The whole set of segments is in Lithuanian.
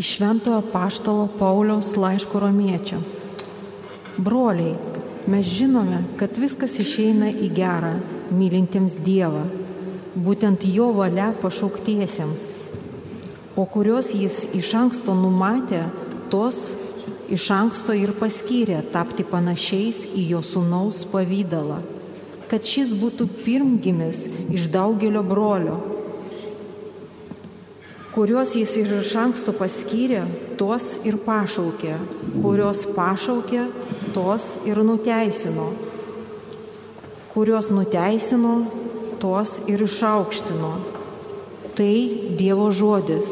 Iš Šventojo Paštalo Pauliaus laiško romiečiams. Broliai, mes žinome, kad viskas išeina į gerą, mylintiems Dievą, būtent jo valia pašauktiesiems, o kurios jis iš anksto numatė, tos iš anksto ir paskyrė tapti panašiais į jo sunaus pavydalą, kad šis būtų pirmgimis iš daugelio brolio kuriuos jis ir iš anksto paskyrė, tuos ir pašaukė, kurios pašaukė, tos ir nuteisino, kurios nuteisino, tos ir išaukštino. Tai Dievo žodis.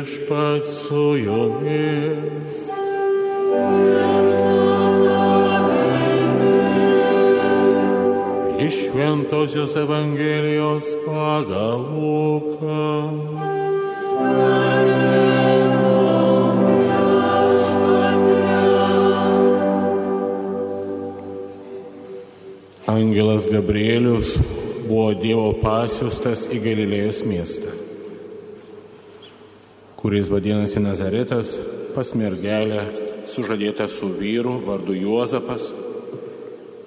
Viešpat su jumis. Iš Šventojios Evangelijos pagal Luką. Angelas Gabrielius buvo Dievo pasiustas į Galilėjos miestą kuris vadinasi Nazaretas, pas mergelę sužadėta su vyru vardu Juozapas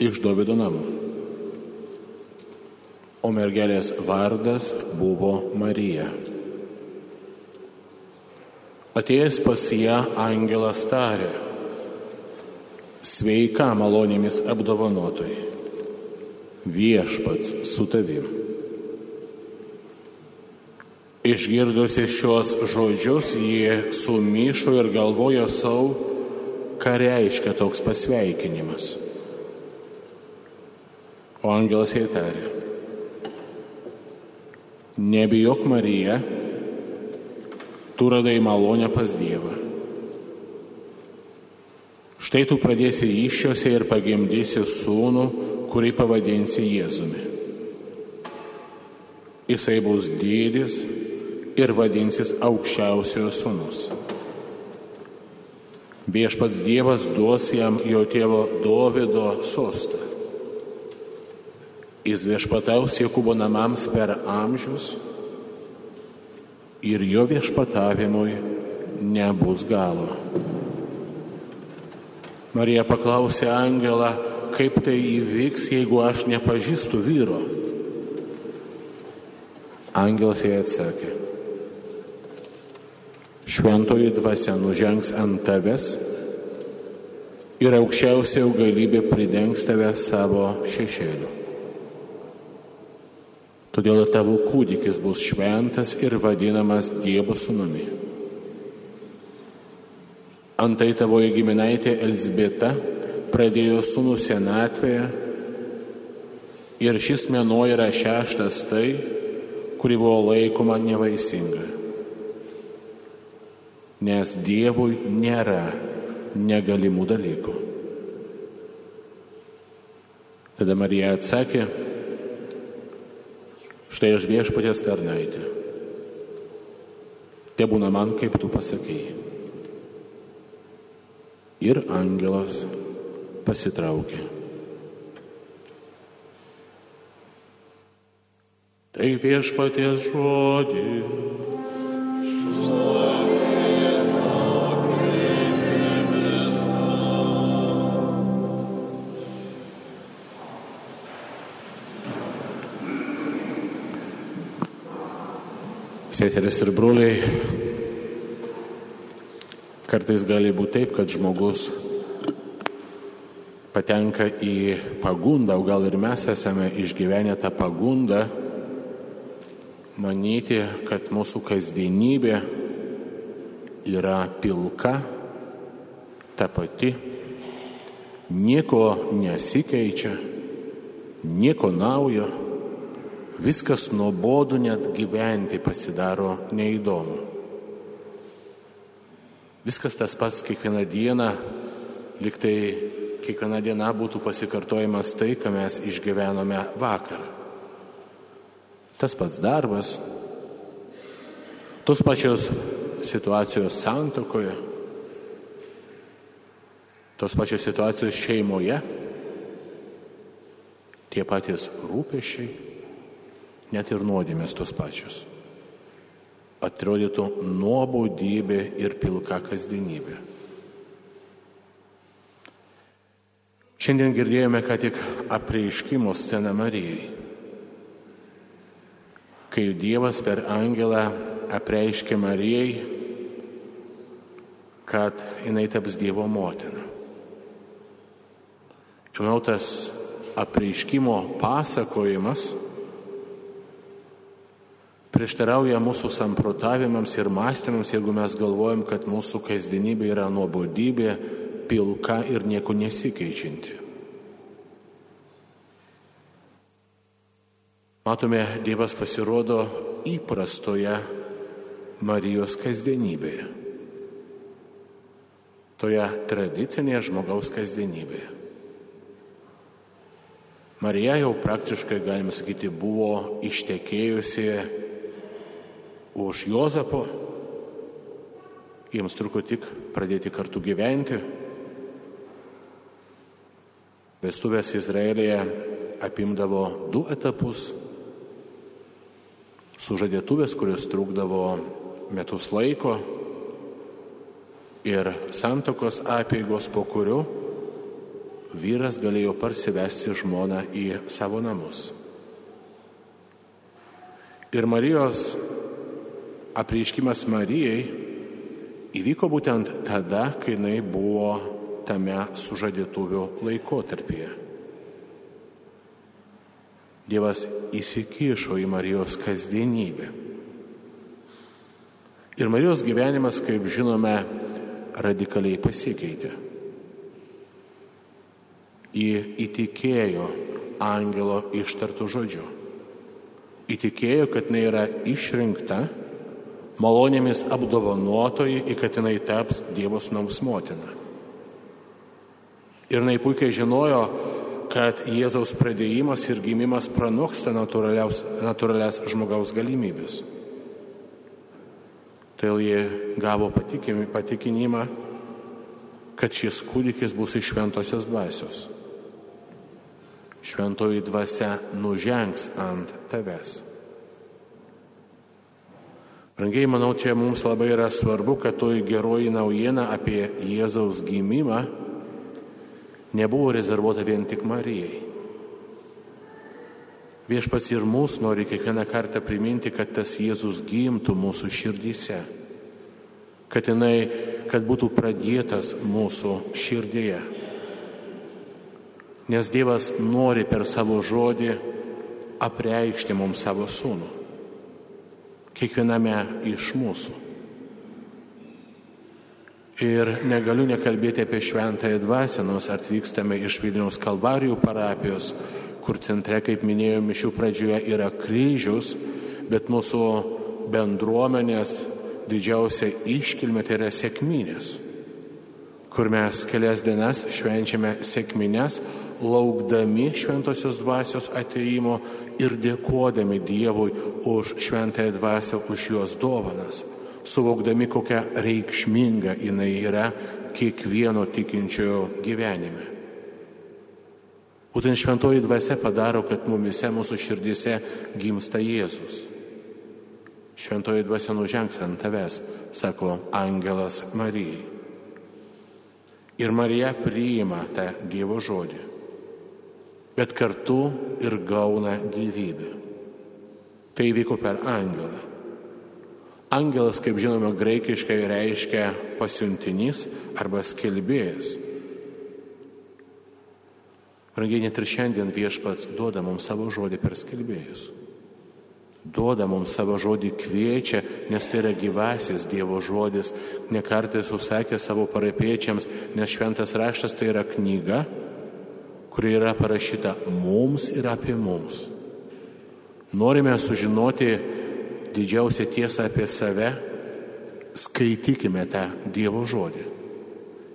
iš Davido namų. O mergelės vardas buvo Marija. Atėjęs pas ją angelas tarė, sveika malonėmis apdovanotojai, viešpats su tavimi. Išgirdusi šios žodžius, jie sumišo ir galvojo savo, ką reiškia toks pasveikinimas. O angelas jai tarė, nebijok Marija, tu radai malonę pas Dievą. Štai tu pradėsi iššiose ir pagimdysi sūnų, kurį pavadinsi Jėzumi. Jisai bus dydis ir vadinsis aukščiausiojo sūnus. Viešpats Dievas duos jam jo tėvo Dovido sostą. Jis viešpataus Jokūbo namams per amžius ir jo viešpatavimui nebus galo. Marija paklausė Angelą, kaip tai įvyks, jeigu aš nepažįstu vyro. Angelas jai atsakė, šventoji dvasia nužengs ant tavęs ir aukščiausia galybė pridengs tave savo šešėliu. Todėl tavo kūdikis bus šventas ir vadinamas Dievo sūnumi. Antai tavoji giminaitė Elsbieta pradėjo sūnų senatvėje ir šis mėnuo yra šeštas tai, kuri buvo laikoma nevaisinga nes Dievui nėra negalimų dalykų. Tada Marija atsakė, štai aš viešpatės tarnaitė. Te būna man, kaip tu pasakėjai. Ir angelas pasitraukė. Tai viešpaties žodis. Seserės ir broliai, kartais gali būti taip, kad žmogus patenka į pagundą, o gal ir mes esame išgyvenę tą pagundą, manyti, kad mūsų kasdienybė yra pilka, ta pati, nieko nesikeičia, nieko naujo viskas nuobodu net gyventi pasidaro neįdomu. Viskas tas pats kiekvieną dieną, liktai kiekviena diena būtų pasikartojimas tai, ką mes išgyvenome vakar. Tas pats darbas, tos pačios situacijos santokoje, tos pačios situacijos šeimoje, tie patys rūpešiai net ir nuodėmės tos pačios. Atrodytų nuobaudybė ir pilka kasdienybė. Šiandien girdėjome ką tik apreiškimo sceną Marijai, kai Dievas per angelą apreiškė Marijai, kad jinai taps Dievo motina. Žinau, tas apreiškimo pasakojimas prieštarauja mūsų samprotavimams ir mąstymams, jeigu mes galvojam, kad mūsų kasdienybė yra nuobodybė, pilka ir nieko nesikeičianti. Matome, Dievas pasirodo įprastoje Marijos kasdienybėje. Toje tradicinėje žmogaus kasdienybėje. Marija jau praktiškai, galime sakyti, buvo ištekėjusi už Jozapo. Jiems truko tik pradėti kartu gyventi. Vestuvės Izraelėje apimdavo du etapus. Sužadėtuvės, kurios trukdavo metus laiko ir santokos apėgos, po kurių vyras galėjo parsivesti žmoną į savo namus. Ir Marijos apreiškimas Marijai įvyko būtent tada, kai jinai buvo tame sužadėtuvių laikotarpyje. Dievas įsikišo į Marijos kasdienybę. Ir Marijos gyvenimas, kaip žinome, radikaliai pasikeitė. Į įtikėjo angelo ištartų žodžių. Įtikėjo, kad jinai yra išrinkta malonėmis apdovanotoji, į kad jinai taps Dievo snaus motina. Ir jinai puikiai žinojo, kad Jėzaus pradėjimas ir gimimas pranoksta natūralias žmogaus galimybės. Tai jie gavo patikinimą, kad šis kūdikis bus iš šventosios dvasios. Šventoji dvasia nužengs ant tavęs. Brangiai, manau, čia mums labai yra svarbu, kad toji geroji naujiena apie Jėzaus gimimą nebuvo rezervuota vien tik Marijai. Viešpats ir mūsų nori kiekvieną kartą priminti, kad tas Jėzus gimtų mūsų širdyse, kad, jinai, kad būtų pradėtas mūsų širdėje. Nes Dievas nori per savo žodį apreikšti mums savo sūnų kiekviename iš mūsų. Ir negaliu nekalbėti apie šventąją dvasę, nors atvykstame iš Vilniaus Kalvarijų parapijos, kur centre, kaip minėjau, mišių pradžioje yra kryžius, bet mūsų bendruomenės didžiausia iškilmė tai yra sėkminės, kur mes kelias dienas švenčiame sėkminės, laukdami šventosios dvasios ateimo ir dėkodami Dievui už šventąją dvasę, už jos dovanas, suvokdami, kokia reikšminga jinai yra kiekvieno tikinčiojo gyvenime. Būtent šventoji dvasia padaro, kad mumise, mūsų širdise gimsta Jėzus. Šventoji dvasia nužengs ant tavęs, sako angelas Marijai. Ir Marija priima tą Dievo žodį bet kartu ir gauna gyvybę. Tai vyko per angelą. Angelas, kaip žinome, graikiškai reiškia pasiuntinys arba skelbėjas. Brangiai net ir šiandien viešpats duoda mums savo žodį per skelbėjus. Duoda mums savo žodį kviečia, nes tai yra gyvasis Dievo žodis. Nekartai susakė savo parapiečiams, nes šventas raštas tai yra knyga, kuri yra parašyta mums ir apie mums. Norime sužinoti didžiausią tiesą apie save, skaitykime tą Dievo žodį.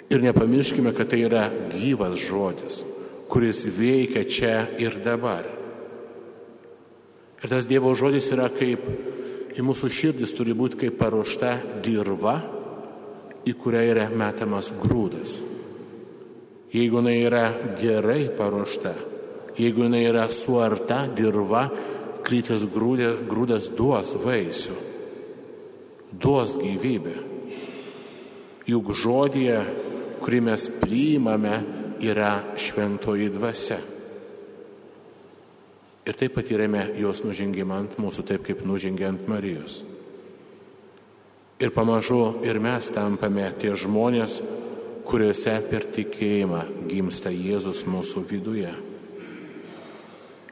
Ir nepamirškime, kad tai yra gyvas žodis, kuris veikia čia ir dabar. Ir tas Dievo žodis yra kaip į mūsų širdis turi būti kaip paruošta dirba, į kurią yra metamas grūdas. Jeigu jinai yra gerai paruošta, jeigu jinai yra suarta dirba, krytas grūdas, grūdas duos vaisių, duos gyvybę. Juk žodėje, kurį mes priimame, yra šventoji dvasia. Ir taip patyrėme jos nužengimą ant mūsų, taip kaip nužengė ant Marijos. Ir pamažu ir mes tampame tie žmonės, kuriuose per tikėjimą gimsta Jėzus mūsų viduje.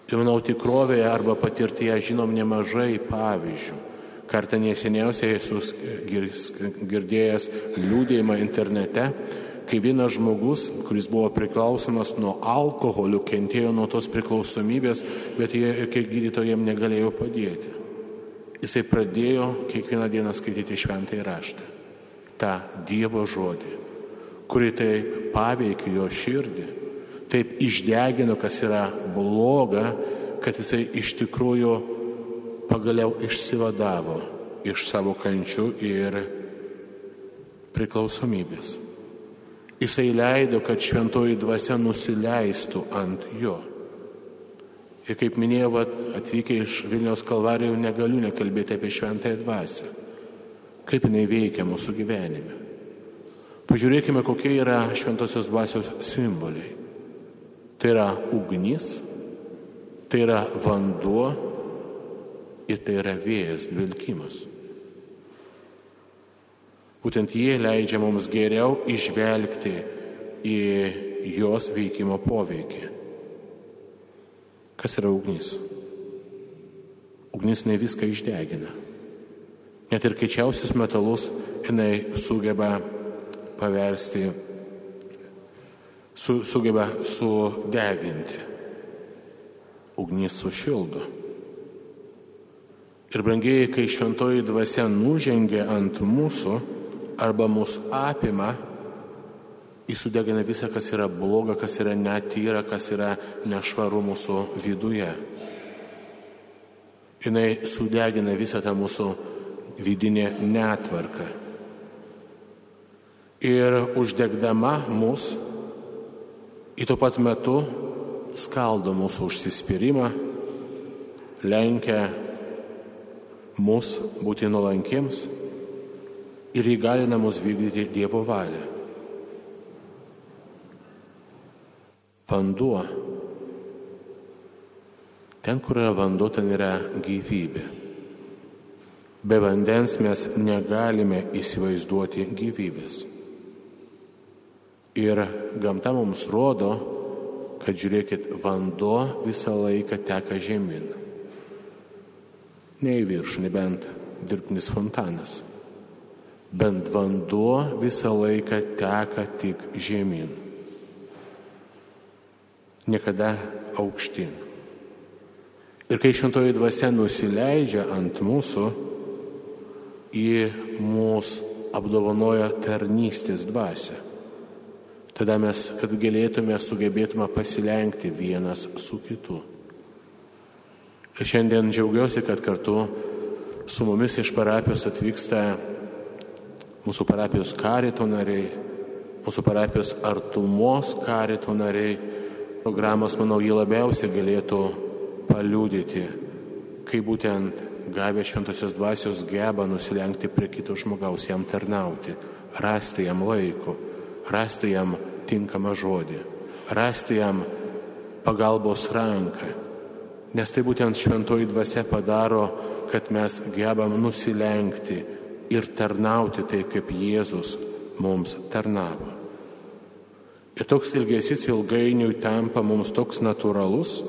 Ir manau, tikrovėje arba patirtyje žinom nemažai pavyzdžių. Kartą neseniausiai esu girdėjęs liūdėjimą internete, kai vienas žmogus, kuris buvo priklausomas nuo alkoholio, kentėjo nuo tos priklausomybės, bet jie, jokie gydytojai jam negalėjo padėti. Jisai pradėjo kiekvieną dieną skaityti šventąjį raštą. Ta Dievo žodį, kuri taip paveikė jo širdį, taip išdegino, kas yra bloga, kad jisai iš tikrųjų pagaliau išsivadavo iš savo kančių ir priklausomybės. Jisai leido, kad šventoji dvasia nusileistų ant jo. Ir kaip minėjau, atvykę iš Vilniaus kalvarijų negaliu nekalbėti apie šventąją dvasę. Kaip jinai veikia mūsų gyvenime. Pažiūrėkime, kokie yra šventosios dvasios simboliai. Tai yra ugnis, tai yra vanduo ir tai yra vėjas, dvilkimas. Būtent jie leidžia mums geriau išvelgti į jos veikimo poveikį. Kas yra ugnis? Ugnis ne viską išdegina. Net ir kečiausius metalus jinai sugeba paversti, su, sugeba sudeginti. Ugnis sušildo. Ir brangiai, kai šventoji dvasia nužengia ant mūsų, arba mus apima, jis sudegina visą, kas yra bloga, kas yra netyra, kas yra nešvaru mūsų viduje. Jis sudegina visą tą mūsų vidinę netvarką. Ir uždegdama mus, į tuo pat metu skaldo mūsų užsispyrimą, lenkia mus būti nuolankiems ir įgalina mus vykdyti Dievo valią. Vanduo. Ten, kur yra vanduo, ten yra gyvybė. Be vandens mes negalime įsivaizduoti gyvybės. Ir gamta mums rodo, kad žiūrėkit, vanduo visą laiką teka žemyn. Ne į viršų, nebent dirbtinis fontanas bent vanduo visą laiką teka tik žemyn. Niekada aukštyn. Ir kai šventoji dvasia nusileidžia ant mūsų, į mūsų apdovanoja tarnystės dvasia. Tada mes, kad galėtume, sugebėtume pasilenkti vienas su kitu. Ir šiandien džiaugiuosi, kad kartu su mumis iš parapijos atvyksta mūsų parapijos karito nariai, mūsų parapijos artumos karito nariai. Programos, manau, jį labiausiai galėtų paliūdyti, kaip būtent gavę šventosios dvasios geba nusilenkti prie kito žmogaus, jam tarnauti, rasti jam laiko, rasti jam tinkamą žodį, rasti jam pagalbos ranką. Nes tai būtent šventoji dvasia padaro, kad mes gebam nusilenkti ir tarnauti tai, kaip Jėzus mums tarnavo. Ir toks ilgesys ilgainiui tampa mums toks natūralus,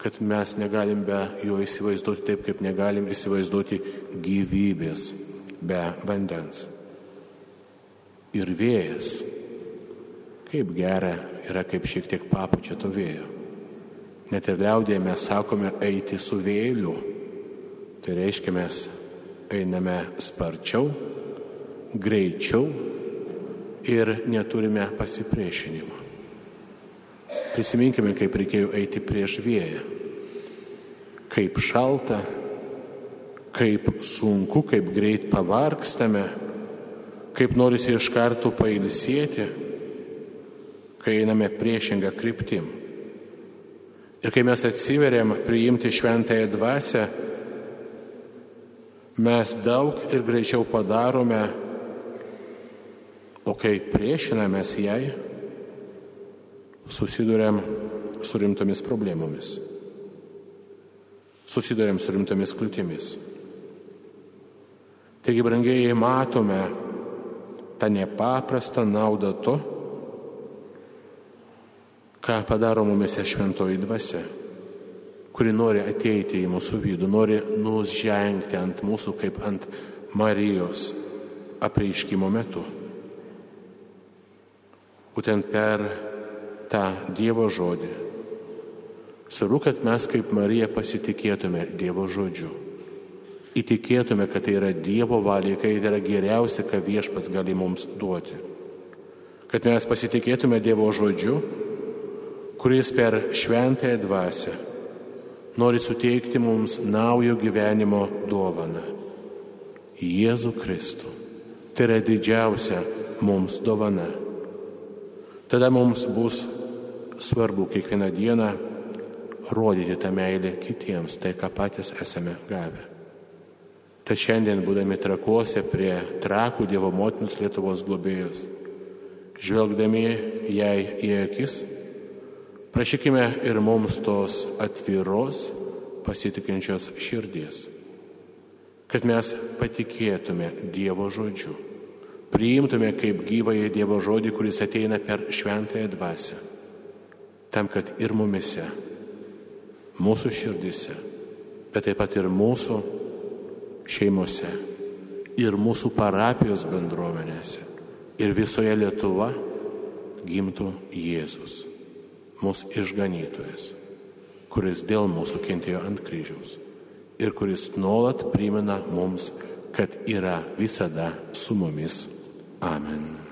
kad mes negalim be jo įsivaizduoti taip, kaip negalim įsivaizduoti gyvybės be vandens. Ir vėjas, kaip gera yra, kaip šiek tiek papučia to vėjo. Net ir liaudėje mes sakome eiti su vėliu. Tai reiškia mes einame sparčiau, greičiau ir neturime pasipriešinimo. Prisiminkime, kaip reikėjo eiti prieš vėją. Kaip šalta, kaip sunku, kaip greit pavarkstame, kaip norisi iš karto pailsėti, kai einame priešingą kryptim. Ir kai mes atsiveriam priimti šventąją dvasę, mes daug ir greičiau padarome, o kai priešinamės jai, susidurėm su rimtomis problemomis. Susidurėm su rimtomis kliūtimis. Taigi, brangiai, matome tą nepaprastą naudą to, ką padaro mumise šventoji dvasia, kuri nori ateiti į mūsų vidų, nori nusžengti ant mūsų kaip ant Marijos apreiškimo metu. Būtent per tą Dievo žodį. Svarbu, kad mes kaip Marija pasitikėtume Dievo žodžiu. Įtikėtume, kad tai yra Dievo valė, kad tai yra geriausia, ką viešpats gali mums duoti. Kad mes pasitikėtume Dievo žodžiu, kuris per šventąją dvasę nori suteikti mums naujo gyvenimo dovaną - Jėzų Kristų. Tai yra didžiausia mums dovana. Tada mums bus svarbu kiekvieną dieną rodyti tą meilę kitiems, tai ką patys esame gavę. Tad šiandien, būdami trakuose prie trakų Dievo motinos Lietuvos globėjus, žvelgdami jai į akis, prašykime ir mums tos atviros, pasitikinčios širdies, kad mes patikėtume Dievo žodžiu, priimtume kaip gyvąją Dievo žodį, kuris ateina per šventąją dvasę tam, kad ir mumise, mūsų širdise, bet taip pat ir mūsų šeimose, ir mūsų parapijos bendruomenėse, ir visoje Lietuva gimtų Jėzus, mūsų išganytojas, kuris dėl mūsų kentėjo ant kryžiaus ir kuris nuolat primena mums, kad yra visada su mumis. Amen.